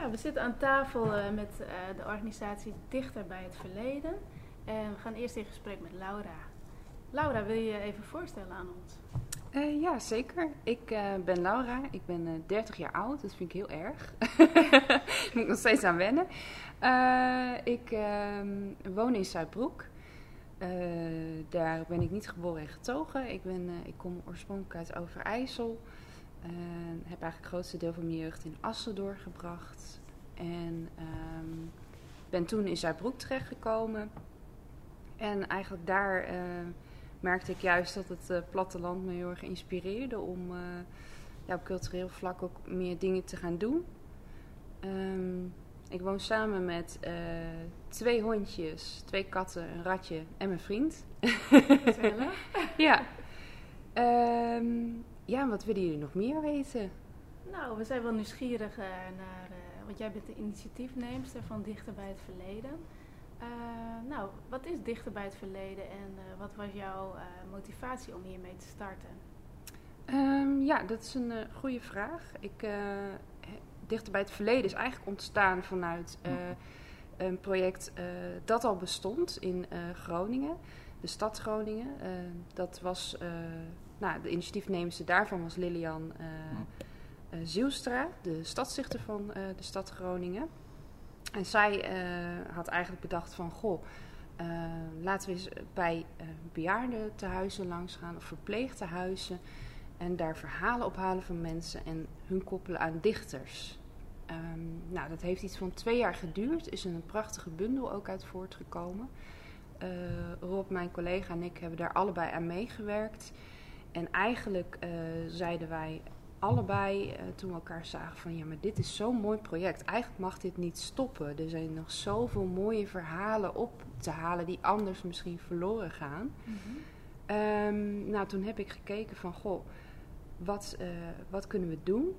Ja, we zitten aan tafel uh, met uh, de organisatie Dichter bij het Verleden. En we gaan eerst in gesprek met Laura. Laura, wil je je even voorstellen aan ons? Uh, ja, zeker. Ik ben Laura. Ik ben 30 jaar oud. Dat vind ik heel erg. Moet ik nog steeds aan wennen. ik ehm, woon in Zuidbroek. daar ben ik niet geboren en getogen. Ik, ben, ik kom oorspronkelijk uit Overijssel. Heb eigenlijk het grootste deel van mijn jeugd in Assen doorgebracht. En um, ben toen in Zuidbroek terechtgekomen. En eigenlijk daar uh, merkte ik juist dat het uh, platteland me heel erg inspireerde om uh, ja, op cultureel vlak ook meer dingen te gaan doen. Um, ik woon samen met twee hondjes, twee katten, een ratje en mijn vriend. ja. Um, ja, wat willen jullie nog meer weten? Nou, we zijn wel nieuwsgierig naar want jij bent de initiatiefneemster van Dichter bij het Verleden. Uh, nou, wat is Dichter bij het Verleden en uh, wat was jouw uh, motivatie om hiermee te starten? Um, ja, dat is een goede vraag. Ik, Dichter bij het Verleden is eigenlijk ontstaan vanuit een project dat al bestond in Groningen, de stad Groningen. dat was, nou, de initiatiefneemster daarvan was Lilian uh, Zielstra, de stadsdichter van uh, de stad Groningen. En zij uh, had eigenlijk bedacht van, goh, laten we eens bij bejaardentehuizen langs gaan of verpleegtehuizen. En daar verhalen ophalen van mensen en hun koppelen aan dichters. Um, nou, dat heeft iets van twee jaar geduurd. Is een prachtige bundel ook uit voortgekomen. Rob, mijn collega en ik hebben daar allebei aan meegewerkt. En eigenlijk zeiden wij allebei, uh, toen we elkaar zagen, van ja, maar dit is zo'n mooi project. Eigenlijk mag dit niet stoppen. Er zijn nog zoveel mooie verhalen op te halen die anders misschien verloren gaan. Mm -hmm. nou, toen heb ik gekeken van, goh, wat, uh, wat kunnen we doen?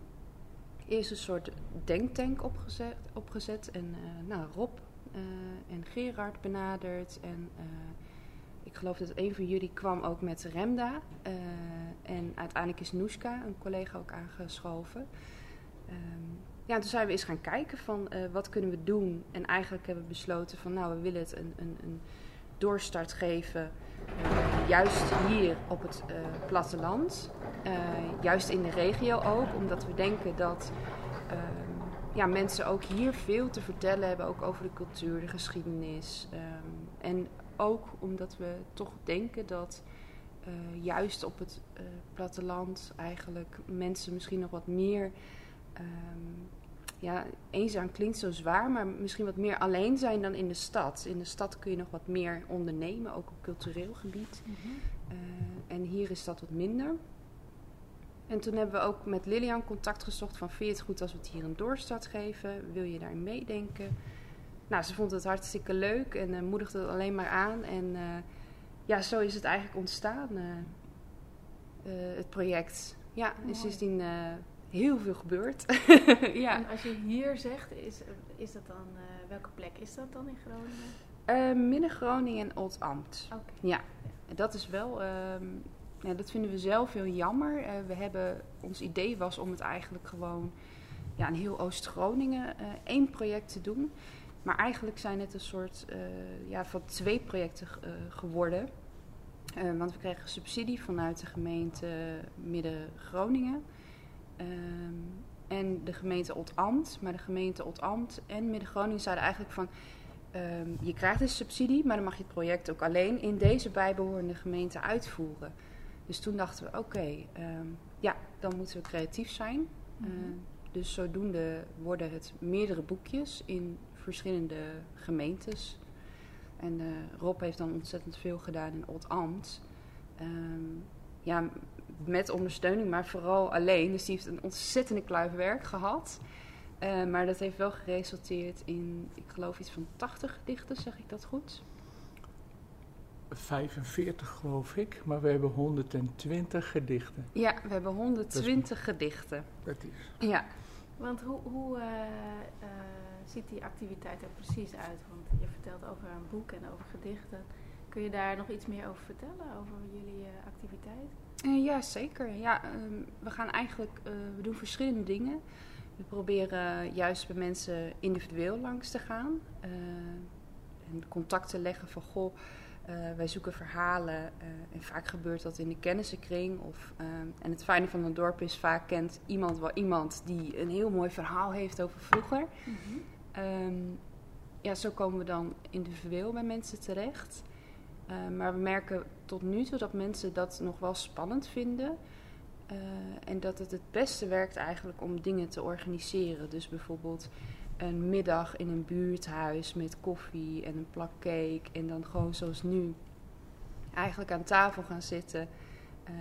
Eerst een soort denktank opgezet, opgezet en nou, Rob en Gerard benaderd en ik geloof dat een van jullie kwam ook met Remda. Uh, en uiteindelijk is Noeska, een collega, ook aangeschoven. Um, ja, toen zijn we eens gaan kijken van uh, wat kunnen we doen. En eigenlijk hebben we besloten van nou, we willen het een, een, een doorstart geven. Uh, juist hier op het platteland. juist in de regio ook. Omdat we denken dat ehm, ja, mensen ook hier veel te vertellen hebben. Ook over de cultuur, de geschiedenis. Um, en ook omdat we toch denken dat uh, juist op het uh, platteland eigenlijk mensen misschien nog wat meer. Um, ja, eenzaam klinkt zo zwaar, maar misschien wat meer alleen zijn dan in de stad. In de stad kun je nog wat meer ondernemen, ook op cultureel gebied. Mm -hmm. uh, en hier is dat wat minder. En toen hebben we ook met Lilian contact gezocht van vind je het goed als we het hier een doorstart geven? Wil je daarin meedenken? Nou, ze vond het hartstikke leuk en uh, moedigde het alleen maar aan. En uh, ja, zo is het eigenlijk ontstaan, uh, het project. Ja, en sindsdien heel veel gebeurd. ja. En als je hier zegt, is, is dat dan, welke plek is dat dan in Groningen? Midden Groningen en Old Amt. Okay. Ja, dat is wel... Um, ja, dat vinden we zelf heel jammer. we hebben, ons idee was om het eigenlijk gewoon ja, in heel Oost-Groningen één project te doen. Maar eigenlijk zijn het een soort uh, ja, van twee projecten uh, geworden. Uh, want we kregen subsidie vanuit de gemeente Midden-Groningen. Um, en de gemeente Oldambt. Maar de gemeente Oldambt en Midden-Groningen zeiden eigenlijk van... Um, je krijgt dus subsidie, maar dan mag je het project ook alleen in deze bijbehorende gemeente uitvoeren. Dus toen dachten we, oké, okay, um, ja, dan moeten we creatief zijn. Mm -hmm. dus zodoende worden het meerdere boekjes in verschillende gemeentes. En uh, Rob heeft dan ontzettend veel gedaan in Old-Amt. Um, ja, met ondersteuning, maar vooral alleen. Dus die heeft een ontzettende kluif werk gehad. Uh, maar dat heeft wel geresulteerd in, ik geloof iets van 80 gedichten, zeg ik dat goed? 45 geloof ik, maar we hebben 120 gedichten. Ja, we hebben 120 dat is, gedichten. Dat is. Ja. Want hoe, hoe uh, ziet die activiteit er precies uit? Want je vertelt over een boek en over gedichten. Kun je daar nog iets meer over vertellen, over jullie uh, activiteit? Uh, ja, zeker. Ja, um, we gaan eigenlijk, uh, we doen verschillende dingen. We proberen juist bij mensen individueel langs te gaan. Uh, en contact te leggen van goh, wij zoeken verhalen. En vaak gebeurt dat in de kennissenkring. Of, en het fijne van een dorp is vaak kent iemand wel iemand die een heel mooi verhaal heeft over vroeger. Mm -hmm. Ja, zo komen we dan individueel bij mensen terecht. maar we merken tot nu toe dat mensen dat nog wel spannend vinden. Uh, en dat het het beste werkt eigenlijk om dingen te organiseren. Dus bijvoorbeeld een middag in een buurthuis met koffie en een plak cake. En dan gewoon zoals nu eigenlijk aan tafel gaan zitten. Uh,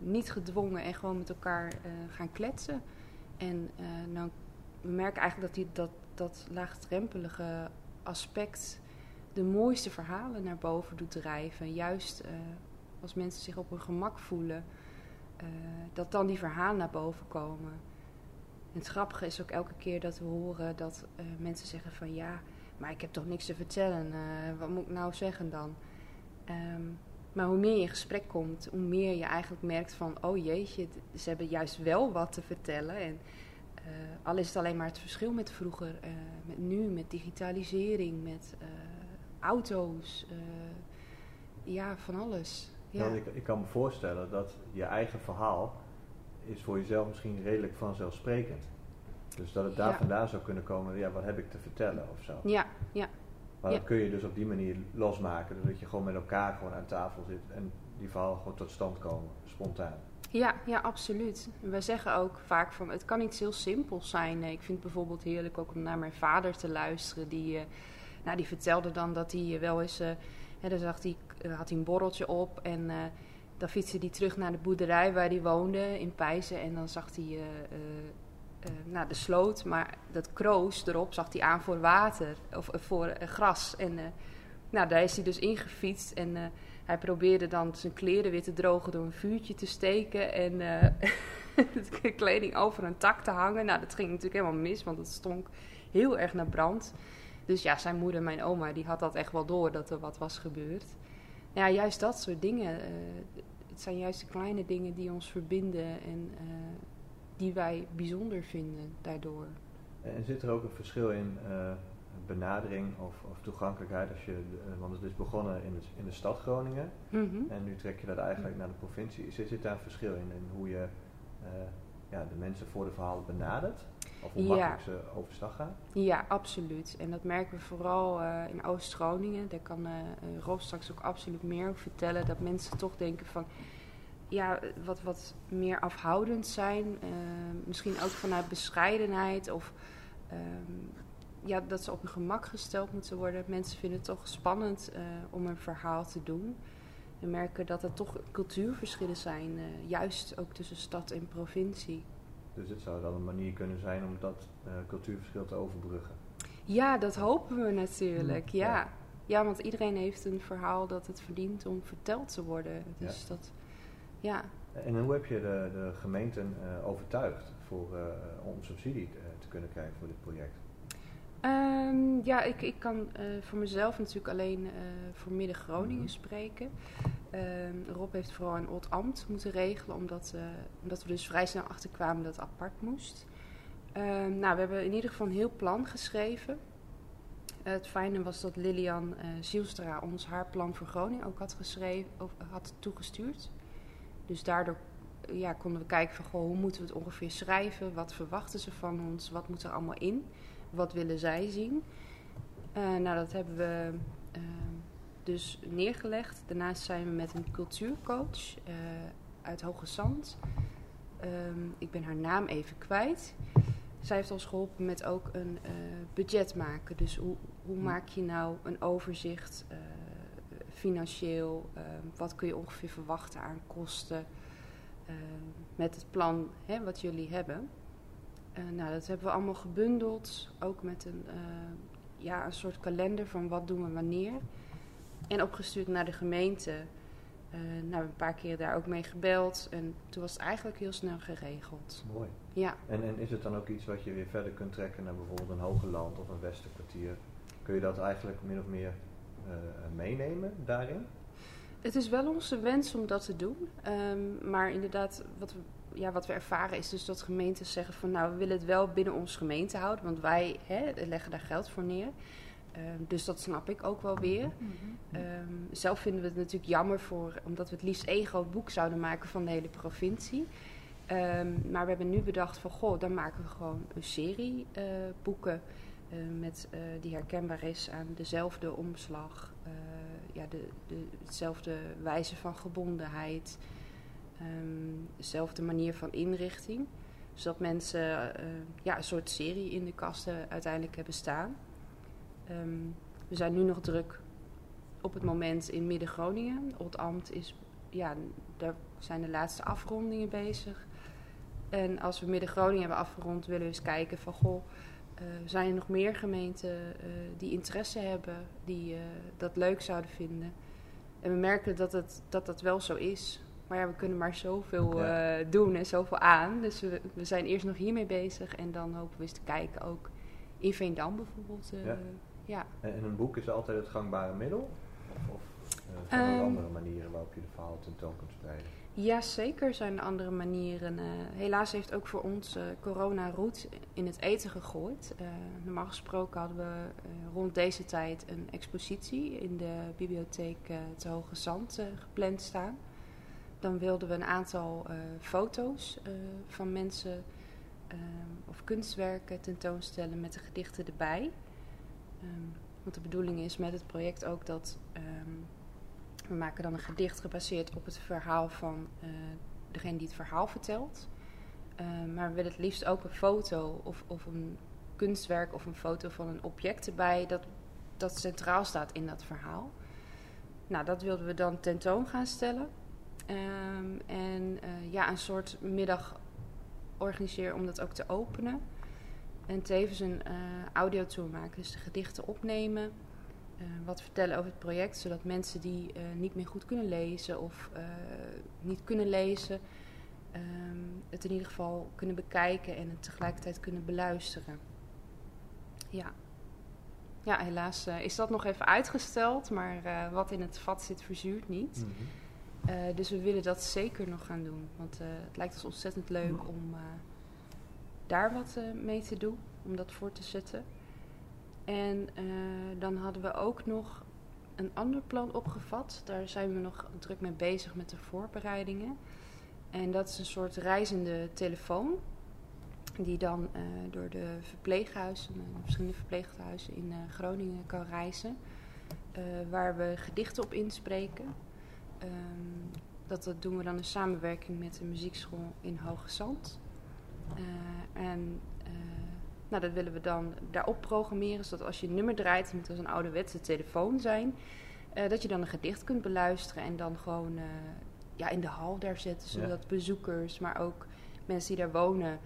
niet gedwongen en gewoon met elkaar uh, gaan kletsen. En nou, we merken eigenlijk dat die, dat, dat laagdrempelige aspect de mooiste verhalen naar boven doet drijven. Juist als mensen zich op hun gemak voelen uh, dat dan die verhalen naar boven komen. En het grappige is ook elke keer dat we horen dat uh, mensen zeggen van ja, maar ik heb toch niks te vertellen. Wat moet ik nou zeggen dan? Um, maar hoe meer je in gesprek komt, hoe meer je eigenlijk merkt van oh jeetje, ze hebben juist wel wat te vertellen. En al is het alleen maar het verschil met vroeger, met nu, met digitalisering, met auto's, ja, van alles. Ja. ik, ik, kan me voorstellen dat je eigen verhaal is voor jezelf misschien redelijk vanzelfsprekend. Dus dat het daar vandaan zou kunnen komen, ja, wat heb ik te vertellen of zo. Ja, ja. Maar dat kun je dus op die manier losmaken, doordat je gewoon met elkaar gewoon aan tafel zit en die verhalen gewoon tot stand komen, spontaan. Ja, ja, absoluut. We zeggen ook vaak van het kan iets heel simpels zijn. Ik vind het bijvoorbeeld heerlijk ook om naar mijn vader te luisteren. Die, uh, nou, die vertelde dan dat hij wel eens. Uh, hè, zag hij had hij een borreltje op en dan fietste hij terug naar de boerderij waar hij woonde in Pijzen. En dan zag hij nou, de sloot, maar dat kroos erop zag hij aan voor water of voor gras. En nou, daar is hij dus ingefietst en hij probeerde dan zijn kleren weer te drogen door een vuurtje te steken en de kleding over een tak te hangen. Nou, dat ging natuurlijk helemaal mis, want het stonk heel erg naar brand. Dus ja, zijn moeder, mijn oma, die had dat echt wel door dat er wat was gebeurd ja, juist dat soort dingen. Uh, het zijn juist de kleine dingen die ons verbinden en uh, die wij bijzonder vinden daardoor. En zit er ook een verschil in benadering of, of, toegankelijkheid? Als je, want het is begonnen in de, in de stad Groningen mm -hmm. en nu trek je dat eigenlijk naar de provincie. Zit, zit daar een verschil in, in hoe je ja, de mensen voor de verhalen benadert? Of hoe makkelijk ze overstag gaan? Ja, absoluut. En dat merken we vooral uh, in Oost-Groningen. Daar kan uh, Rob straks ook absoluut meer over vertellen. Dat mensen toch denken van... Ja, wat, wat meer afhoudend zijn. Misschien ook vanuit bescheidenheid. Of um, ja, dat ze op hun gemak gesteld moeten worden. Mensen vinden het toch spannend om een verhaal te doen. We merken dat er toch cultuurverschillen zijn. juist ook tussen stad en provincie. Dus het zou dan een manier kunnen zijn om dat uh, cultuurverschil te overbruggen. Ja, dat hopen we natuurlijk. Ja. ja. ja. want iedereen heeft een verhaal dat het verdient om verteld te worden. Dus ja. dat, ja. En hoe heb je de, de gemeenten overtuigd voor, om subsidie te, te, kunnen krijgen voor dit project? Um, ja, ik, ik kan voor mezelf natuurlijk alleen voor Midden-Groningen -hmm. spreken. Uh, Rob heeft vooral een oud ambt moeten regelen, omdat, uh, omdat we dus vrij snel achterkwamen dat het apart moest. Uh, nou, we hebben in ieder geval een heel plan geschreven. het fijne was dat Lilian Zielstra ons haar plan voor Groningen ook had, geschreven, of, had toegestuurd. Dus daardoor ja, konden we kijken van goh, hoe moeten we het ongeveer schrijven? Wat verwachten ze van ons? Wat moet er allemaal in? Wat willen zij zien? nou, dat hebben we ehm, dus neergelegd. Daarnaast zijn we met een cultuurcoach uh, uit Hoge Zand. Um, ik ben haar naam even kwijt. Zij heeft ons geholpen met ook een uh, budget maken. Dus hoe, hoe hm. maak je nou een overzicht financieel? Uh, wat kun je ongeveer verwachten aan kosten ehm, met het plan hè, wat jullie hebben? Nou, dat hebben we allemaal gebundeld. Ook met een, ja, een soort kalender van wat doen we wanneer. En opgestuurd naar de gemeente. Uh, nou, een paar keer daar ook mee gebeld. En toen was het eigenlijk heel snel geregeld. Mooi. Ja. En, en is het dan ook iets wat je weer verder kunt trekken naar bijvoorbeeld een hoger land of een westerkwartier? Kun je dat eigenlijk min of meer uh, meenemen daarin? Het is wel onze wens om dat te doen. Um, maar inderdaad, wat we ja, wat we ervaren is dus dat gemeentes zeggen van nou, we willen het wel binnen ons gemeente houden, want wij hè, leggen daar geld voor neer. Ehm, dus dat snap ik ook wel weer. Mhm. Ehm, zelf vinden we het natuurlijk jammer voor, omdat we het liefst één groot boek zouden maken van de hele provincie. Ehm, maar we hebben nu bedacht van goh, dan maken we gewoon een serie eh, boeken eh, met, eh, die herkenbaar is aan dezelfde omslag, ja, de, de, hetzelfde wijze van gebondenheid, ehm, dezelfde manier van inrichting. Zodat mensen eh, ja, een soort serie in de kasten uiteindelijk hebben staan. Ehm, we zijn nu nog druk op het moment in Midden-Groningen. Het ambt is, ja, daar zijn de laatste afrondingen bezig. En als we Midden-Groningen hebben afgerond, willen we eens kijken van goh, uh, zijn er nog meer gemeenten uh, die interesse hebben, die dat leuk zouden vinden. En we merken dat het, dat, dat wel zo is. Maar ja, we kunnen maar zoveel ja. doen en zoveel aan. Dus we, we zijn eerst nog hiermee bezig en dan hopen we eens te kijken ook in Veendam bijvoorbeeld. Ja. ja. En een boek is altijd het gangbare middel? Of, of zijn er um, andere manieren waarop je de verhaal tentoon kunt spreiden? Ja, zeker zijn er andere manieren. Uh, helaas heeft ook voor ons uh, corona roet in het eten gegooid. Uh, normaal gesproken hadden we rond deze tijd een expositie in de bibliotheek te Hoge Zand gepland staan. Dan wilden we een aantal foto's van mensen of kunstwerken tentoonstellen met de gedichten erbij. Um, want de bedoeling is met het project ook dat um, we maken dan een gedicht gebaseerd op het verhaal van uh, degene die het verhaal vertelt. Maar we willen het liefst ook een foto of, of een kunstwerk of een foto van een object erbij dat, dat centraal staat in dat verhaal. Nou, dat wilden we dan tentoon gaan stellen. Um, en uh, ja, een soort middag organiseren om dat ook te openen. En tevens een audiotour maken, dus de gedichten opnemen. Uh, wat vertellen over het project, zodat mensen die niet meer goed kunnen lezen of niet kunnen lezen, um, het in ieder geval kunnen bekijken en het tegelijkertijd kunnen beluisteren. Ja, ja helaas is dat nog even uitgesteld, maar wat in het vat zit verzuurt niet. -hmm. Dus we willen dat zeker nog gaan doen, want het lijkt ons ontzettend leuk om daar wat mee te doen, om dat voor te zetten. En dan hadden we ook nog een ander plan opgevat. Daar zijn we nog druk mee bezig met de voorbereidingen. En dat is een soort reizende telefoon. Die dan uh, door de verpleeghuizen, uh, verschillende verpleeghuizen in Groningen kan reizen. waar we gedichten op inspreken. Um, dat, dat doen we dan in samenwerking met de muziekschool in Hoge Zand. en nou, dat willen we dan daarop programmeren, zodat als je een nummer draait, het moet als een ouderwetse telefoon zijn, uh, dat je dan een gedicht kunt beluisteren en dan gewoon ja, in de hal daar zetten, zodat ja. bezoekers, maar ook mensen die daar wonen,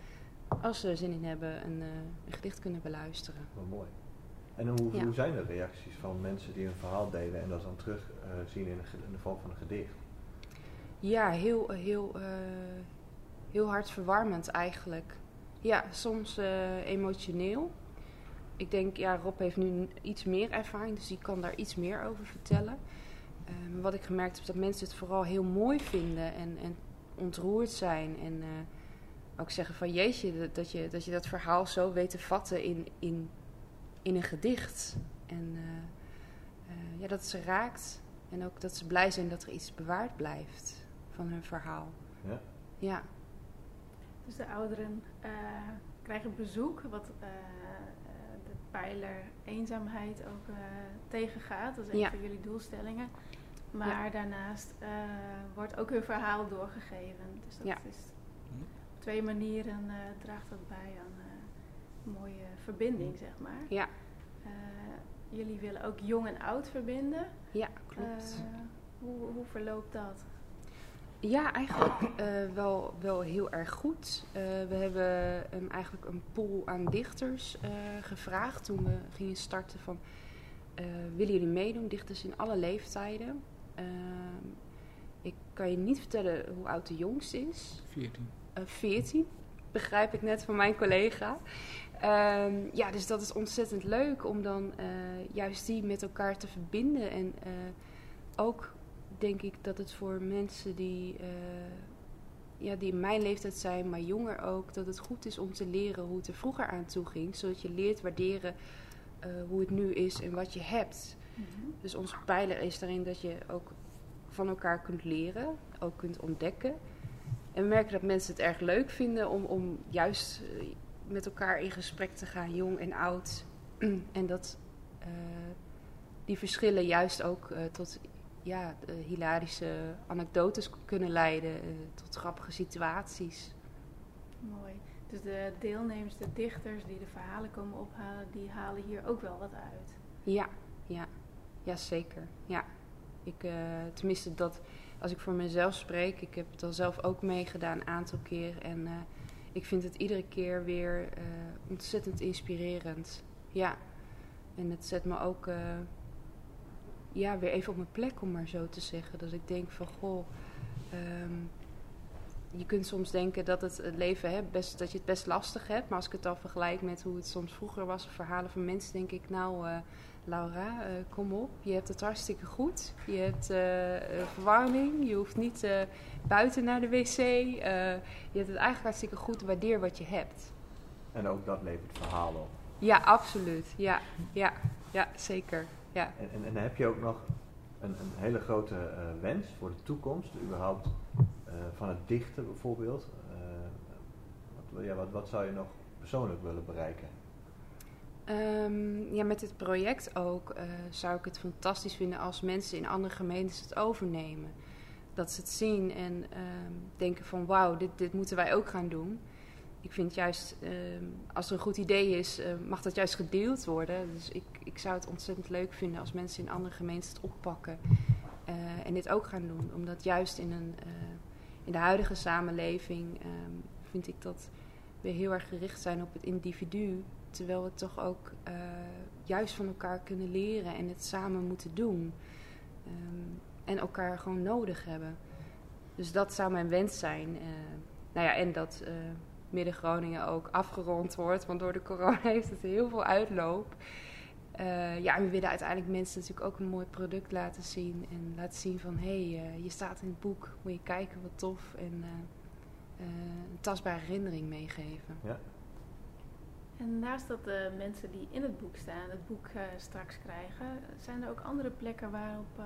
als ze er zin in hebben, een, een gedicht kunnen beluisteren. Wat mooi. En hoe, ja. hoe, zijn de reacties van mensen die een verhaal delen en dat dan terug zien in, de vorm van een gedicht? Ja, heel, heel, heel hartverwarmend eigenlijk. Ja, soms uh, emotioneel. Ik denk, ja, Rob heeft nu iets meer ervaring, dus die kan daar iets meer over vertellen. Um, wat ik gemerkt heb, dat mensen het vooral heel mooi vinden en, en ontroerd zijn. En uh, ook zeggen van, jeetje, dat, dat, je, dat je dat verhaal zo weet te vatten in, in, in een gedicht. En uh, ja, dat ze raakt. En ook dat ze blij zijn dat er iets bewaard blijft van hun verhaal. Ja. Ja. Dus de ouderen uh, krijgen bezoek, wat uh, de pijler eenzaamheid ook uh, tegengaat. Dat is een ja. van jullie doelstellingen. Maar ja. daarnaast wordt ook hun verhaal doorgegeven. Dus dat ja. is op twee manieren draagt dat bij aan mooie verbinding, zeg maar. Ja. jullie willen ook jong en oud verbinden. Ja, klopt. hoe, hoe verloopt dat? Ja, eigenlijk uh, wel, wel heel erg goed. Uh, we hebben um, eigenlijk een pool aan dichters uh, gevraagd toen we gingen starten van... willen jullie meedoen? Dichters in alle leeftijden. Ehm, ik kan je niet vertellen hoe oud de jongste is. 14. 14, begrijp ik net van mijn collega. Um, ja, dus dat is ontzettend leuk om dan juist die met elkaar te verbinden. En ook denk ik dat het voor mensen die uh, ja, die in mijn leeftijd zijn, maar jonger ook, dat het goed is om te leren hoe het er vroeger aan toe ging. Zodat je leert waarderen hoe het nu is en wat je hebt. Mhm. Dus onze pijler is daarin dat je ook van elkaar kunt leren, ook kunt ontdekken. En we merken dat mensen het erg leuk vinden om, om juist eh, met elkaar in gesprek te gaan, jong en oud. en dat uh, die verschillen juist ook uh, tot ja, hilarische anekdotes kunnen leiden, tot grappige situaties. Mooi. Dus de deelnemers, de dichters die de verhalen komen ophalen, die halen hier ook wel wat uit. Ja, ja, ja zeker. Ja. Ik, uh, tenminste, dat, als ik voor mezelf spreek, ik heb het al zelf ook meegedaan een aantal keer. En uh, ik vind het iedere keer weer uh, ontzettend inspirerend. Ja. En het zet me ook ja, weer even op mijn plek, om maar zo te zeggen. Dat ik denk van, goh, um, je kunt soms denken dat het, het leven, hè, best, dat je het best lastig hebt. Maar als ik het al vergelijk met hoe het soms vroeger was, verhalen van mensen, denk ik, nou, uh, Laura, uh, kom op. Je hebt het hartstikke goed. Je hebt uh, verwarming. Je hoeft niet buiten naar de wc. je hebt het eigenlijk hartstikke goed. Waardeer wat je hebt. En ook dat levert verhalen op. Ja, absoluut. Ja, ja, ja zeker. Ja. En, en, en heb je ook nog een, een hele grote wens voor de toekomst, überhaupt eh, van het dichten bijvoorbeeld. Eh, wat, ja, wat, wat zou je nog persoonlijk willen bereiken? Um, ja, met dit project ook uh, zou ik het fantastisch vinden als mensen in andere gemeentes het overnemen. Dat ze het zien en um, denken van wauw, dit, dit moeten wij ook gaan doen. Ik vind juist, um, als er een goed idee is, uh, mag dat juist gedeeld worden. Dus ik, ik zou het ontzettend leuk vinden als mensen in andere gemeentes het oppakken uh, en dit ook gaan doen. Omdat juist in een in de huidige samenleving vind ik dat we heel erg gericht zijn op het individu. Terwijl we toch ook uh, juist van elkaar kunnen leren en het samen moeten doen. Um, en elkaar gewoon nodig hebben. Dus dat zou mijn wens zijn. Uh, nou ja, en dat uh, Midden-Groningen ook afgerond wordt. Want door de corona heeft het heel veel uitloop. Ja, we willen uiteindelijk mensen natuurlijk ook een mooi product laten zien. En laten zien van, hé, hey, je staat in het boek, moet je kijken, wat tof. En een tastbare herinnering meegeven. Ja. En naast dat de mensen die in het boek staan het boek straks krijgen, zijn er ook andere plekken waarop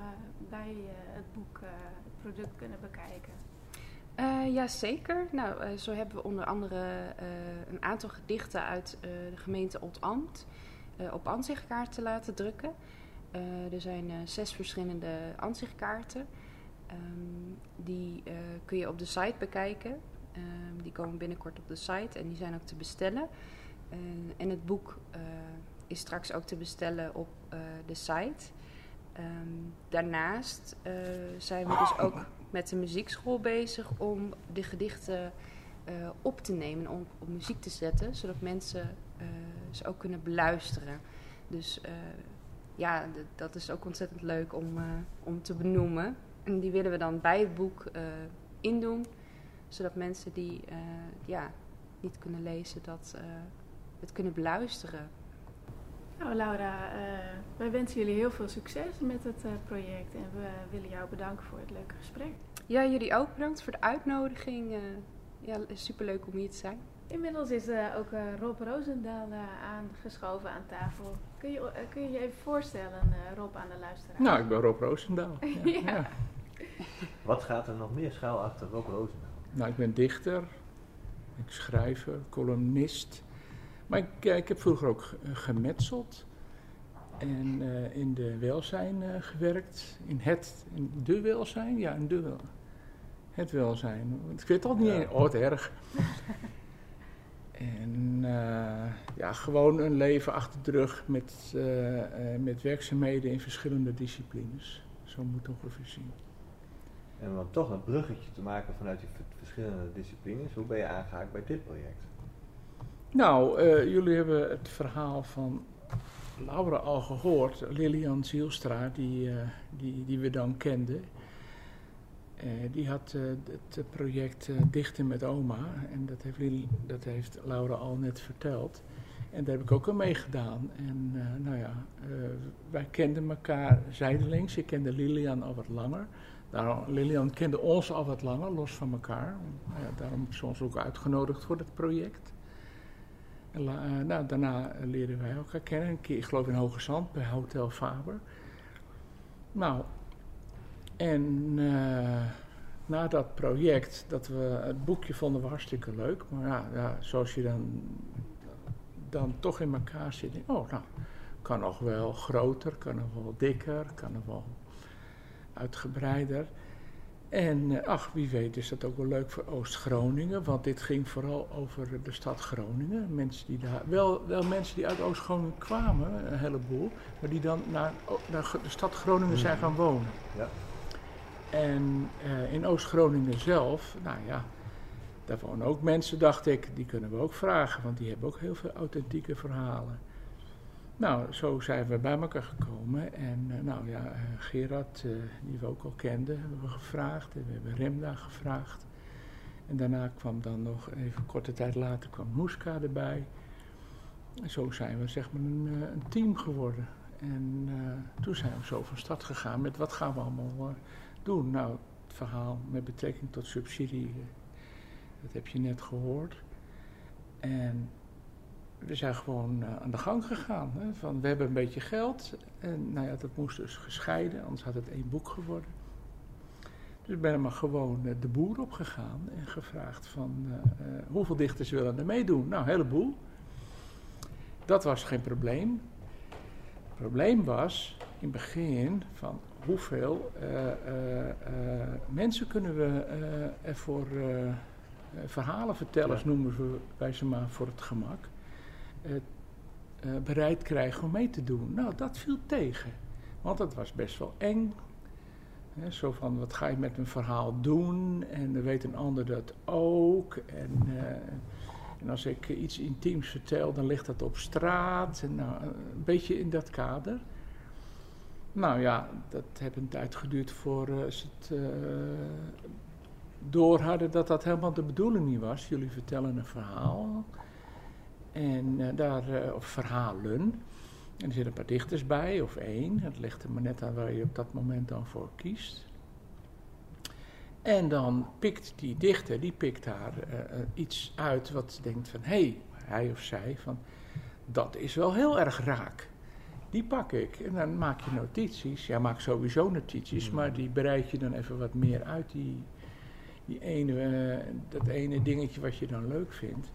wij het boek, het product kunnen bekijken? ja, zeker. Nou, zo hebben we onder andere een aantal gedichten uit de gemeente. Eh, op ansichtkaarten laten drukken. Eh, er zijn eh, zes verschillende ansichtkaarten. Um, die kun je op de site bekijken. Um, die komen binnenkort op de site en die zijn ook te bestellen. En het boek is straks ook te bestellen op de site. Um, daarnaast zijn we dus ook met de muziekschool bezig om de gedichten op te nemen en om op muziek te zetten, zodat mensen ze ook kunnen beluisteren. Dus ja, dat is ook ontzettend leuk om, om te benoemen. En die willen we dan bij het boek indoen, zodat mensen die ja, niet kunnen lezen, dat het kunnen beluisteren. Nou Laura, wij wensen jullie heel veel succes met het project en we willen jou bedanken voor het leuke gesprek. Ja, jullie ook bedankt voor de uitnodiging ja, superleuk om hier te zijn. Inmiddels is uh, ook uh, Rob Roosendaal uh, aangeschoven aan tafel. Kun je, kun je je even voorstellen, Rob, aan de luisteraar? Nou, ik ben Rob Roosendaal. ja. ja. Wat gaat er nog meer schuil achter Rob Roosendaal? Nou, ik ben dichter, ik schrijver, columnist. Maar ik, ik heb vroeger ook gemetseld en in de welzijn gewerkt. In het, in de welzijn? Ja, in de welzijn het welzijn. Ik weet het al niet ja. Oh, erg. en uh, ja, gewoon een leven achter de rug met, met werkzaamheden in verschillende disciplines. Zo moet het ongeveer zien. En om toch een bruggetje te maken vanuit die verschillende disciplines, hoe ben je aangehaakt bij dit project? Nou, jullie hebben het verhaal van Laura al gehoord, Lilian Zielstra, die, die, die we dan kenden. Uh, die had het project Dichten met Oma. En dat heeft, dat heeft Laura al net verteld. En daar heb ik ook aan meegedaan. En nou ja, wij kenden elkaar zijdelings. Ik kende Lilian al wat langer. Daarom, Lilian kende ons al wat langer, los van elkaar. Nou daarom is ze ons ook uitgenodigd voor het project. En nou, daarna leerden wij elkaar kennen. Een keer, ik geloof in Hoge Zand, bij Hotel Faber. Nou, en na dat project, dat we het boekje vonden we hartstikke leuk. Maar ja, ja zoals je dan, dan toch in elkaar zit. Oh, nou, kan nog wel groter, kan nog wel dikker, kan nog wel uitgebreider. En eh, ach, wie weet is dat ook wel leuk voor Oost-Groningen, want dit ging vooral over de stad Groningen. Mensen die daar, wel, wel mensen die uit Oost-Groningen kwamen, een heleboel, maar die dan naar, naar de stad Groningen zijn gaan wonen. Ja. En uh, in Oost-Groningen zelf, nou ja, daar wonen ook mensen, dacht ik, die kunnen we ook vragen, want die hebben ook heel veel authentieke verhalen. Nou, zo zijn we bij elkaar gekomen. En uh, nou ja, uh, Gerard, die we ook al kenden, hebben we gevraagd. En we hebben Remda gevraagd. En daarna kwam dan nog, even korte tijd later, kwam Moeska erbij. En zo zijn we zeg maar een, een team geworden. En toen zijn we zo van start gegaan met wat gaan we allemaal doen? Nou, het verhaal met betrekking tot subsidie, eh, dat heb je net gehoord. En we zijn gewoon uh, aan de gang gegaan. Hè, van, we hebben een beetje geld. En nou ja, dat moest dus gescheiden, anders had het één boek geworden. Dus ik ben er maar gewoon uh, de boer op gegaan en gevraagd van hoeveel dichters willen er meedoen? Nou, een heleboel. Dat was geen probleem. Het probleem was in het begin van hoeveel uh, mensen kunnen we ervoor verhalenvertellers, ja. noemen we, wij ze maar voor het gemak, bereid krijgen om mee te doen. Nou, dat viel tegen. Want het was best wel eng. Zo van, wat ga je met een verhaal doen? En dan weet een ander dat ook. En, en als ik iets intiems vertel, dan ligt dat op straat. En nou, een beetje in dat kader. Nou ja, dat heeft een tijd geduurd voor uh, ze het door hadden dat dat helemaal de bedoeling niet was. Jullie vertellen een verhaal. En uh, daar, of verhalen. En er zitten een paar dichters bij, of één. Het ligt er maar net aan waar je op dat moment dan voor kiest. En dan pikt die dichter, die pikt daar iets uit wat denkt van... hé, hey, hij of zij, van, dat is wel heel erg raak die pak ik. En dan maak je notities. Ja, maak sowieso notities, hmm. maar die bereid je dan even wat meer uit. Die, die ene, uh, dat ene dingetje wat je dan leuk vindt.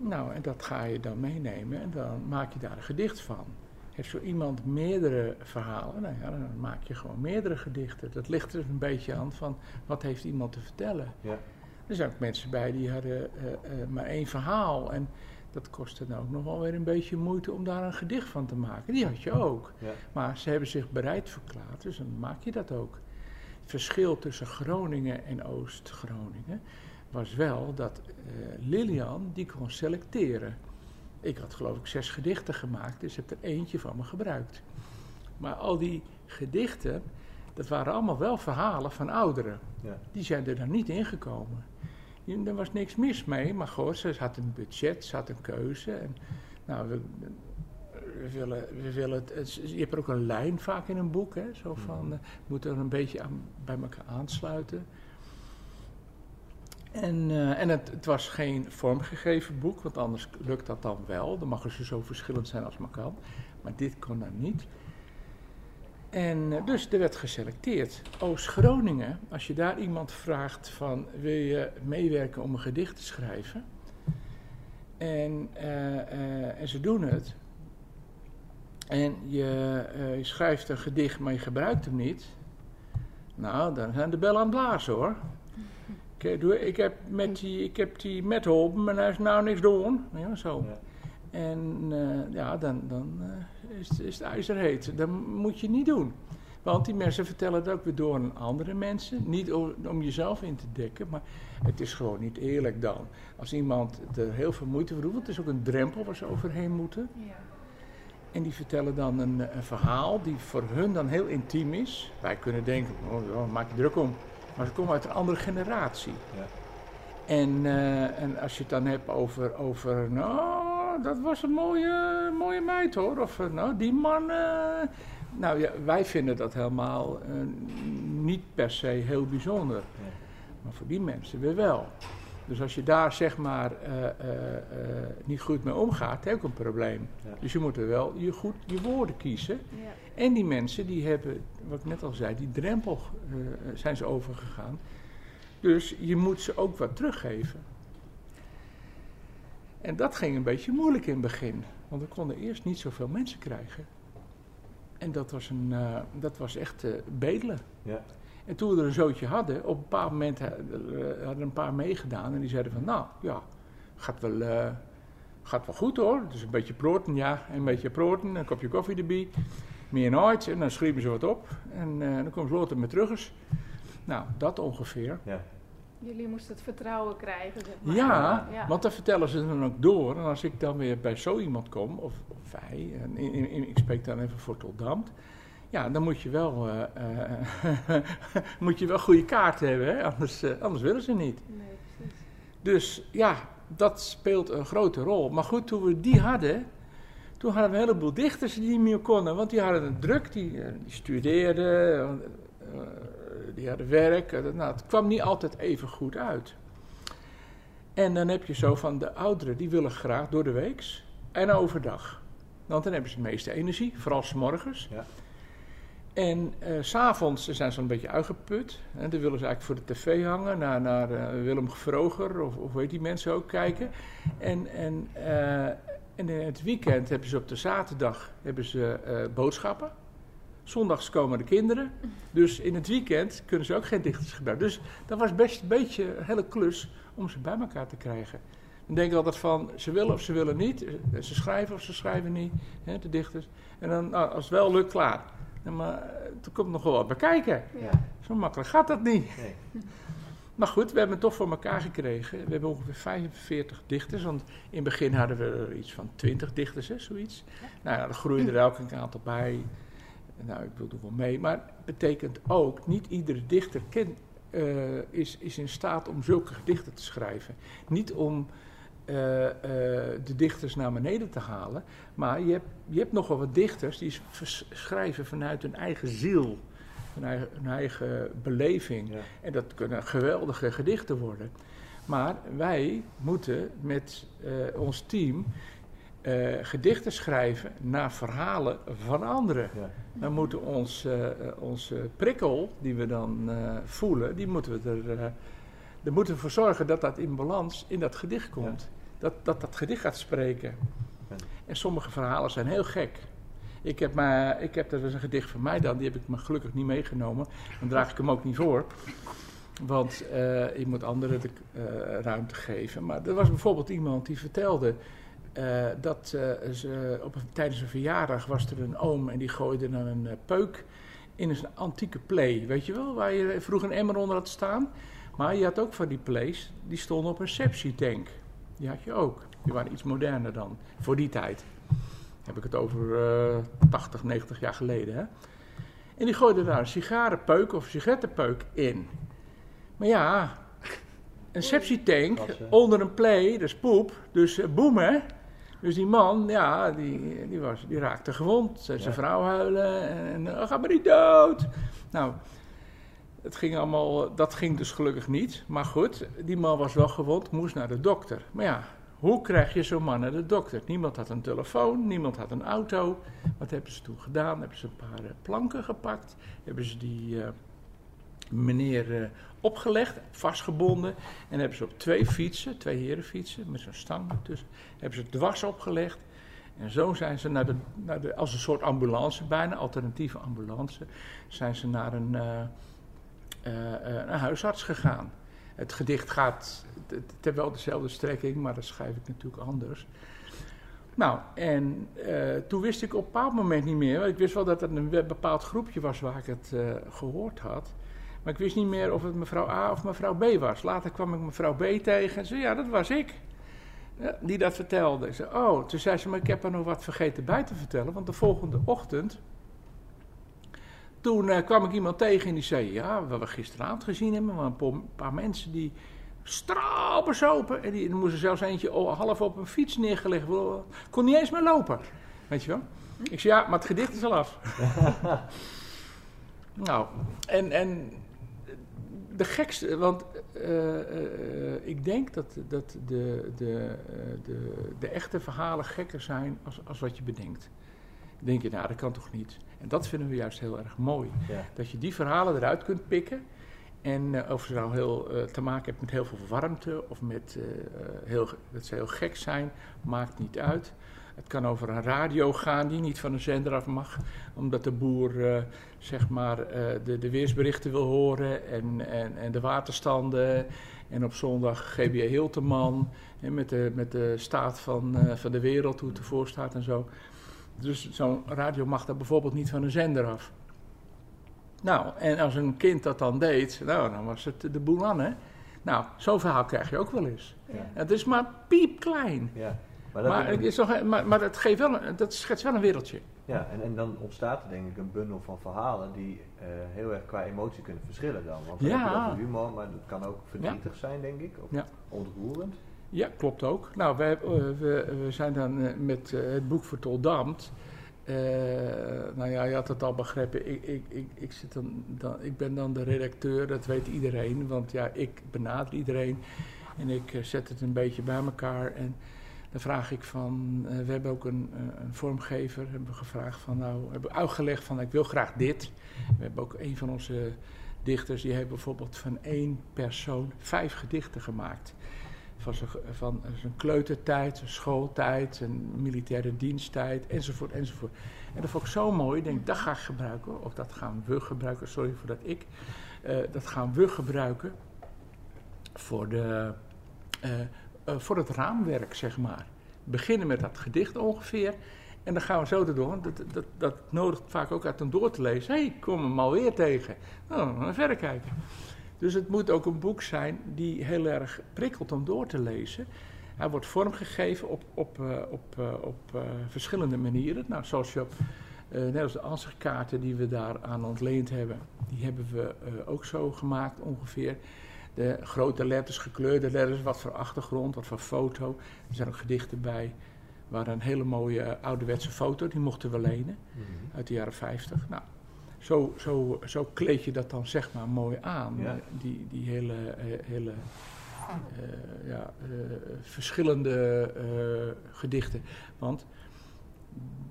Nou, en dat ga je dan meenemen en dan maak je daar een gedicht van. Heeft zo iemand meerdere verhalen, nou ja, dan maak je gewoon meerdere gedichten. Dat ligt er een beetje aan van wat heeft iemand te vertellen. Ja. Er zijn ook mensen bij die hadden uh, uh, maar één verhaal. En dat kostte dan ook nog wel weer een beetje moeite om daar een gedicht van te maken. Die had je ook. Ja. Maar ze hebben zich bereid verklaard, dus dan maak je dat ook. Het verschil tussen Groningen en Oost-Groningen was wel dat uh, Lilian die kon selecteren. Ik had geloof ik zes gedichten gemaakt, dus heb er eentje van me gebruikt. Maar al die gedichten, dat waren allemaal wel verhalen van ouderen. Ja. Die zijn er dan niet ingekomen. Er was niks mis mee, maar goed, ze had een budget, ze had een keuze. En, nou, we, we willen, we willen het, je hebt er ook een lijn vaak in een boek, hè, zo van, uh, moet er een beetje aan, bij elkaar aansluiten. En, uh, en het, het, was geen vormgegeven boek, want anders lukt dat dan wel. Dan mag ze zo verschillend zijn als maar kan. Maar dit kon dan niet. En uh, dus er werd geselecteerd. Oost-Groningen, als je daar iemand vraagt van wil je meewerken om een gedicht te schrijven. En, uh, en ze doen het. En je, je, schrijft een gedicht, maar je gebruikt hem niet. Nou, dan zijn de bellen aan het blazen hoor. Ik, ik heb met die, ik heb die met maar hij is nou niks doen. Ja, zo. Ja. En uh, ja, dan, dan uh, is, is het ijzer heet. Dat moet je niet doen. Want die mensen vertellen het ook weer door aan andere mensen. Niet om, om, jezelf in te dekken, maar het is gewoon niet eerlijk dan. Als iemand er heel veel moeite voor doet, want het is ook een drempel waar ze overheen moeten. Ja. En die vertellen dan een, een, verhaal die voor hun dan heel intiem is. Wij kunnen denken, oh, maak je druk om. Maar ze komen uit een andere generatie. Ja. En, uh, en als je het dan hebt over, over nou, dat was een mooie, mooie meid hoor. Of nou, die man, uh, Nou ja, wij vinden dat helemaal uh, niet per se heel bijzonder. Ja. Maar voor die mensen weer wel. Dus als je daar zeg maar uh, uh, niet goed mee omgaat, heb je ook een probleem. Ja. Dus je moet er wel je goed je woorden kiezen. Ja. En die mensen die hebben, wat ik net al zei, die drempel zijn ze overgegaan. Dus je moet ze ook wat teruggeven. En dat ging een beetje moeilijk in het begin. Want we konden eerst niet zoveel mensen krijgen. En dat was, een, dat was echt bedelen. Ja. En toen we er een zootje hadden, op een bepaald moment hadden een paar meegedaan. En die zeiden van, nou ja, gaat wel, uh, gaat wel goed hoor. Dus een beetje proten, ja, een beetje proten, een kopje koffie erbij. Meer nooit. En dan schreven ze wat op. En uh, dan komen ze later met terug eens. Nou, dat ongeveer. Ja. Jullie moesten het vertrouwen krijgen. Zeg maar. ja, ja, want dan vertellen ze dan ook door. En als ik dan weer bij zo iemand kom, of, of wij, en in, in, ik spreek dan even voor Toldamt ja, dan moet je wel, uh, moet je wel goede kaart hebben, hè? Anders, uh, anders willen ze niet. Nee, precies. Dus ja, dat speelt een grote rol. Maar goed, toen we die hadden, toen hadden we een heleboel dichters die niet meer konden. Want die hadden het druk, die, die studeerden, die hadden werk. nou, het kwam niet altijd even goed uit. En dan heb je zo van de ouderen, die willen graag door de weeks en overdag. Want dan hebben ze het meeste energie, vooral s morgens. Ja. En uh, s'avonds zijn ze een beetje uitgeput. En dan willen ze eigenlijk voor de tv hangen, naar, naar uh, Willem Vroger of, of weet die mensen ook kijken. En, en, en in het weekend hebben ze op de zaterdag hebben ze, boodschappen. Zondags komen de kinderen. Dus in het weekend kunnen ze ook geen dichters gebruiken. Dus dat was best een beetje een hele klus om ze bij elkaar te krijgen. Dan denk altijd van, ze willen of ze willen niet. Ze schrijven of ze schrijven niet, hè, de dichters. En dan, nou, als het wel lukt, klaar. Maar er komt nog wel wat bekijken. Ja. Zo makkelijk gaat dat niet. Nee. Maar goed, we hebben het toch voor elkaar gekregen. We hebben ongeveer 45 dichters. Want in het begin hadden we er iets van 20 dichters, hè, zoiets. Nou ja, er groeide er elk een aantal bij. Nou, ik wil er wel mee. Maar het betekent ook, niet iedere dichter uh, is, is in staat om zulke gedichten te schrijven. Niet om uh, uh, de dichters naar beneden te halen. Maar je hebt, je hebt nogal wat dichters die schrijven vanuit hun eigen ziel. Hun eigen, beleving. En dat kunnen geweldige gedichten worden. Maar wij moeten met uh, ons team gedichten schrijven naar verhalen van anderen. Ja. Dan moeten ons, onze prikkel die we dan voelen, die moeten we er... Daar moeten we ervoor zorgen dat dat in balans in dat gedicht komt dat, dat dat gedicht gaat spreken. En sommige verhalen zijn heel gek. Ik heb, maar, ik heb, dat een gedicht van mij dan, die heb ik me gelukkig niet meegenomen. Dan draag ik hem ook niet voor. Want uh, ik moet anderen de uh, ruimte geven. Maar er was bijvoorbeeld iemand die vertelde uh, dat ze op een, tijdens een verjaardag was er een oom en die gooide dan een peuk in een antieke play. Weet je wel, waar je vroeger een emmer onder had staan. Maar je had ook van die plays, die stonden op een sepsietank. Die had je ook. Die waren iets moderner dan, voor die tijd. Heb ik het over uh, 80, 90 jaar geleden. Hè? En die gooide daar een sigarenpeuk of sigarettenpeuk in. Maar ja, een sepsietank onder een play, dat is poep, dus uh, boem hè. Dus die man, ja, die, die, was, die raakte gewond. Zijn vrouw huilen en, en oh, ga maar niet dood. Nou, het ging allemaal, dat ging dus gelukkig niet. Maar goed, die man was wel gewond, moest naar de dokter. Maar ja, hoe krijg je zo'n man naar de dokter? Niemand had een telefoon, niemand had een auto. Wat hebben ze toen gedaan? Hebben ze een paar uh, planken gepakt? Hebben ze die uh, meneer uh, opgelegd, vastgebonden. En hebben ze op twee fietsen, twee herenfietsen, met zo'n stang ertussen, hebben ze dwars opgelegd. En zo zijn ze naar de, naar de, als een soort ambulance bijna, alternatieve ambulance, zijn ze naar een een huisarts gegaan. Het gedicht gaat het wel dezelfde strekking, maar dat schrijf ik natuurlijk anders. Nou, en uh, toen wist ik op een bepaald moment niet meer. Ik wist wel dat het een bepaald groepje was waar ik het gehoord had. Maar ik wist niet meer of het mevrouw A of mevrouw B was. Later kwam ik mevrouw B tegen en zei: Ja, dat was ik. Ja, die dat vertelde. Zei: Oh, toen zei ze: Maar ik heb er nog wat vergeten bij te vertellen. Want de volgende ochtend toen uh, kwam ik iemand tegen en die zei: Ja, wat we gisteravond gezien hebben, maar een paar mensen die straalbezopen. En die, er moest er zelfs eentje half op een fiets neergelegd worden. Kon niet eens meer lopen. Weet je wel? Ik zei, ja, maar het gedicht is al af. nou, en, en de gekste, want uh, uh, ik denk dat, dat de, de, de, de echte verhalen gekker zijn als, als wat je bedenkt. Denk je, nou, dat kan toch niet? En dat vinden we juist heel erg mooi. Ja. Dat je die verhalen eruit kunt pikken. En uh, of ze nou heel, uh, te maken hebben met heel veel warmte of met uh, heel, dat ze heel gek zijn, maakt niet uit. Het kan over een radio gaan die niet van een zender af mag, omdat de boer zeg maar de, de weersberichten wil horen en, en, en de waterstanden. En op zondag GBA Hilteman en met, de, met de staat van, van de wereld, hoe het ervoor staat en zo. Dus zo'n radio mag daar bijvoorbeeld niet van een zender af. Nou, en als een kind dat dan deed, nou, dan was het de boel aan, hè. Nou, zo'n verhaal krijg je ook wel eens. Ja. Het is maar piepklein. Ja. Maar, dat, maar, het is toch, maar, maar dat, geeft wel een, dat schetst wel een wereldje. Ja, en, en dan ontstaat er denk ik een bundel van verhalen die uh, heel erg qua emotie kunnen verschillen dan. Want dan ja. heb je humor, maar dat kan ook verdrietig zijn, denk ik, of ontroerend. Ja, klopt ook. Nou, wij, uh, we, zijn dan uh, met het boek Vertoldamd uh, nou ja, je had het al begrepen. Ik, ik, ik, ik, zit dan, dan, ik ben dan de redacteur, dat weet iedereen. Want ja, ik benader iedereen. En ik zet het een beetje bij elkaar. En dan vraag ik van. We hebben ook een, een vormgever. Hebben we gevraagd van. Nou, hebben we uitgelegd van. Ik wil graag dit. We hebben ook een van onze dichters. Die heeft bijvoorbeeld van één persoon vijf gedichten gemaakt van zijn, van zijn kleutertijd, schooltijd, zijn militaire diensttijd, enzovoort, enzovoort. En dat vond ik zo mooi. Ik denk, dat ga ik gebruiken, of dat gaan we gebruiken, sorry voor dat ik. Uh, dat gaan we gebruiken voor, de, uh, uh, voor het raamwerk, zeg maar. Beginnen met dat gedicht ongeveer. En dan gaan we zo door. Dat, dat, dat nodigt vaak ook uit om door te lezen. Hé, hey, kom hem alweer tegen. Nou, dan verder kijken. Dus het moet ook een boek zijn die heel erg prikkelt om door te lezen. Hij wordt vormgegeven op, op, uh, op, uh, op uh, verschillende manieren. Nou, zoals je op, net als de ansichtkaarten die we daaraan ontleend hebben, die hebben we ook zo gemaakt ongeveer. De grote letters, gekleurde letters, wat voor achtergrond, wat voor foto. Er zijn ook gedichten bij waar een hele mooie ouderwetse foto, die mochten we lenen, mm -hmm. uit de jaren 50. Nou, zo, zo, zo kleed je dat dan zeg maar mooi aan. Die, die hele, eh, hele uh, ja, uh, verschillende uh, gedichten. Want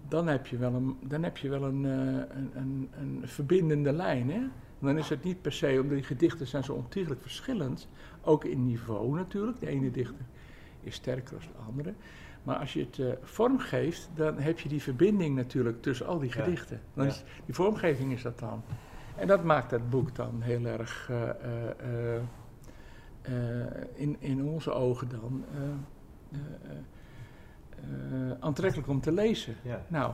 dan heb je wel een, dan heb je wel een, een, een, een, verbindende lijn. Hè? Dan is het niet per se, omdat die gedichten zijn zo ontiegelijk verschillend. Ook in niveau natuurlijk. De ene dichter is sterker dan de andere. Maar als je het uh, vormgeeft, dan heb je die verbinding natuurlijk tussen al die gedichten. Dan is, die vormgeving is dat dan. En dat maakt het boek dan heel erg uh, uh, in, in onze ogen dan aantrekkelijk om te lezen. Nou,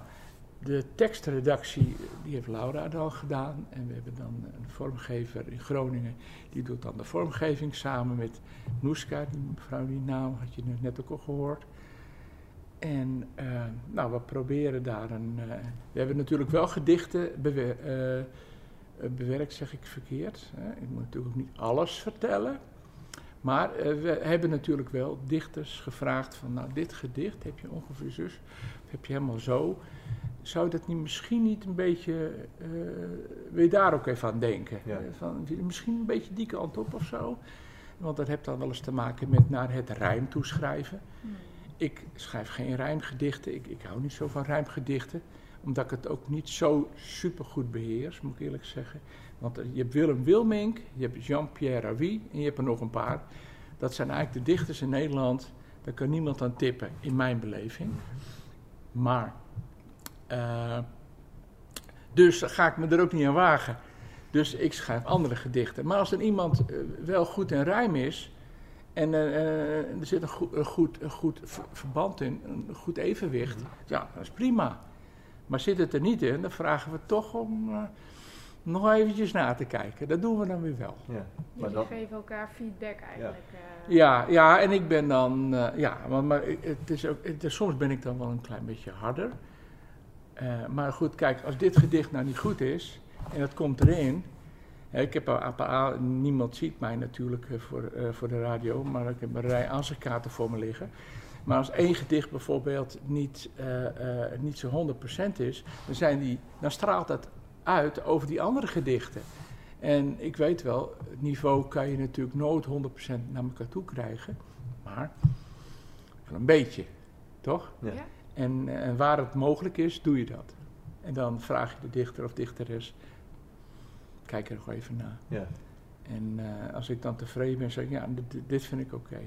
de tekstredactie die heeft Laura al gedaan. En we hebben dan een vormgever in Groningen. Die doet dan de vormgeving samen met Noeska. Die mevrouw, die naam had je net ook al gehoord. En uh, nou, we proberen daar een. Uh, we hebben natuurlijk wel gedichten bewer uh, bewerkt, zeg ik verkeerd. ik moet natuurlijk ook niet alles vertellen. Maar we hebben natuurlijk wel dichters gevraagd van, nou, dit gedicht heb je ongeveer zus, of heb je helemaal zo. Zou dat niet misschien niet een beetje, wil je daar ook even aan denken? Ja. van, misschien een beetje die kant op of zo. Want dat heeft dan wel eens te maken met naar het rijm toeschrijven. Hmm. Ik schrijf geen rijmgedichten. Ik, ik hou niet zo van rijmgedichten. Omdat ik het ook niet zo super goed beheers, moet ik eerlijk zeggen. Want je hebt Willem Wilmink, je hebt Jean-Pierre Ravi en je hebt er nog een paar. Dat zijn eigenlijk de dichters in Nederland. Daar kan niemand aan tippen, in mijn beleving. Maar, uh, dus ga ik me er ook niet aan wagen. Dus ik schrijf andere gedichten. Maar als er iemand uh, wel goed in rijm is, en uh, er zit een goed, een goed, een goed verband in, een goed evenwicht. Mhm. Ja, dat is prima. Maar zit het er niet in, dan vragen we toch om uh, nog eventjes na te kijken. Dat doen we dan weer wel. Ja, maar Jullie geven elkaar feedback eigenlijk. Ja, ja, ja, en ik ben dan... ja, maar, maar het is ook, het is, soms ben ik dan wel een klein beetje harder. maar goed, kijk, als dit gedicht nou niet goed is... en het komt erin ik heb APA, niemand ziet mij natuurlijk eh, voor, uh, voor de radio, maar ik heb een rij aanzichtkaarten voor me liggen. Maar als één gedicht bijvoorbeeld niet, uh, uh, niet zo 100% is, dan, zijn die, dan straalt dat uit over die andere gedichten. En ik weet wel, het niveau kan je natuurlijk nooit 100% naar elkaar toe krijgen. Maar wel een beetje, toch? Ja. En, eh, en waar het mogelijk is, doe je dat. En dan vraag je de dichter of dichteres, kijk er nog even naar. Ja. En uh, als ik dan tevreden ben, zeg ik, ja, dit, dit vind ik oké.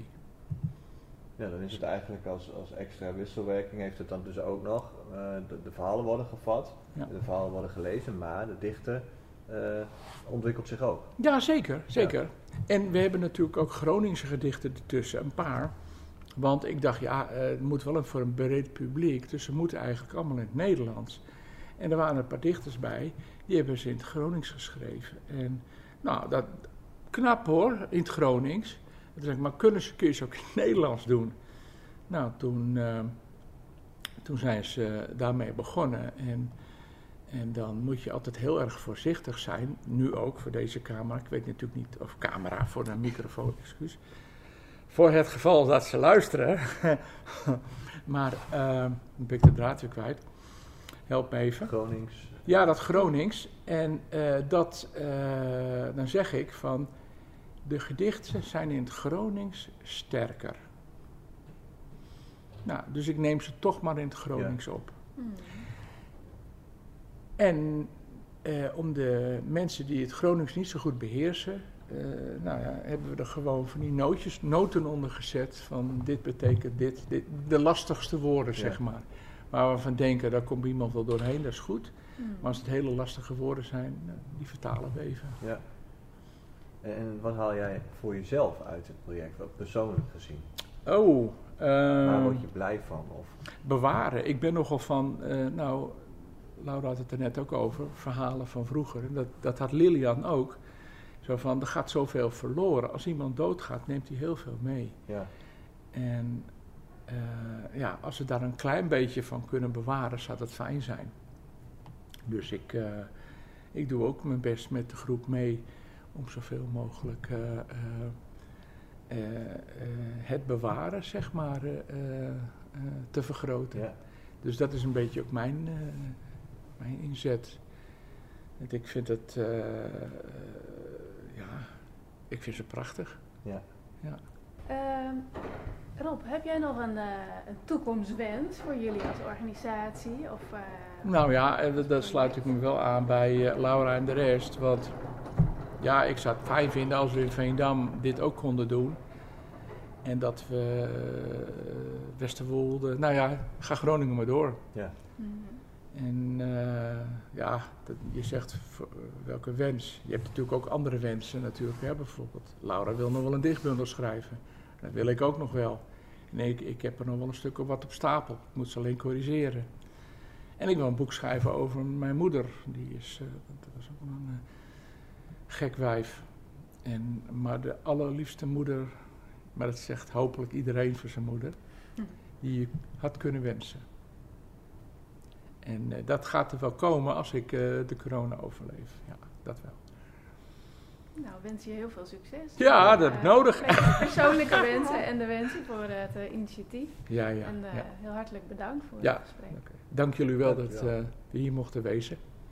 Ja, dan is het eigenlijk als, als extra wisselwerking, heeft het dan dus ook nog, uh, de, de, verhalen worden gevat, Ja. de verhalen worden gelezen, maar de dichter uh, ontwikkelt zich ook. Ja, zeker, zeker. En we hebben natuurlijk ook Groningse gedichten ertussen, een paar. Want ik dacht, ja, het moet wel een, voor een breed publiek, dus ze moeten eigenlijk allemaal in het Nederlands. En er waren een paar dichters bij, die hebben ze in het Gronings geschreven. En nou, dat knap hoor, in het Gronings. Toen zei ik, maar kunnen ze, kun je ze ook in het Nederlands doen? Nou, toen, uh, toen zijn ze daarmee begonnen. En, en dan moet je altijd heel erg voorzichtig zijn. Nu ook voor deze camera. Ik weet natuurlijk niet of camera voor een microfoon, excuus. Voor het geval dat ze luisteren. maar uh, dan ben ik de draad weer kwijt. Help me even. Gronings. Ja, dat Gronings. En uh, dat, uh, dan zeg ik van, de gedichten zijn in het Gronings sterker. Nou, dus ik neem ze toch maar in het Gronings ja. op. Hmm. En uh, om de mensen die het Gronings niet zo goed beheersen, nou ja, hebben we er gewoon van die nootjes, noten onder gezet van dit betekent dit, dit de lastigste woorden, ja. zeg maar. Waar we van denken, daar komt iemand wel doorheen, dat is goed. Hmm. Maar als het hele lastige woorden zijn, die vertalen we even. Ja. En wat haal jij voor jezelf uit het project, wat persoonlijk gezien? Oh. Uh, Waar word je blij van? Of? Bewaren. Ik ben nogal van, uh, nou, Laura had het er net ook over, verhalen van vroeger. Dat, dat had Lilian ook. Zo van, er gaat zoveel verloren. Als iemand doodgaat, neemt hij heel veel mee. Ja. En uh, ja, als we daar een klein beetje van kunnen bewaren, zou dat fijn zijn. Dus ik, uh, ik doe ook mijn best met de groep mee om zoveel mogelijk uh, het bewaren, zeg maar, te vergroten. Ja. Dus dat is een beetje ook mijn, mijn inzet. Want ik vind het, ja, ik vind ze prachtig. Ja. ja. Rob, heb jij nog een, uh, een, toekomstwens voor jullie als organisatie? Of, uh, nou ja, daar sluit ik me wel aan bij uh, Laura en de rest. Want ja, ik zou het fijn vinden als we in Veendam dit ook konden doen. En dat we Westerwolde, nou ja, ga Groningen maar door. Ja. Mm-hmm. En ja, dat, je zegt welke wens. Je hebt natuurlijk ook andere wensen natuurlijk. Hè? Bijvoorbeeld, Laura wil nog wel een dichtbundel schrijven. Dat wil ik ook nog wel. Ik, ik heb er nog wel een stuk of wat op stapel. Ik moet ze alleen corrigeren. En ik wil een boek schrijven over mijn moeder. Die is, uh, dat was ook een uh, gek wijf. En, maar de allerliefste moeder, maar dat zegt hopelijk iedereen voor zijn moeder, hm. die je had kunnen wensen. En uh, dat gaat er wel komen als ik de corona overleef. Ja, dat wel. Nou, wens je heel veel succes. Ja, dat heb ik nodig. Persoonlijke wensen en de wensen voor het uh, initiatief. Ja, ja. En uh, ja. heel hartelijk bedankt voor ja, het gesprek. Okay. Dank jullie wel Dank dat uh, we hier mochten wezen.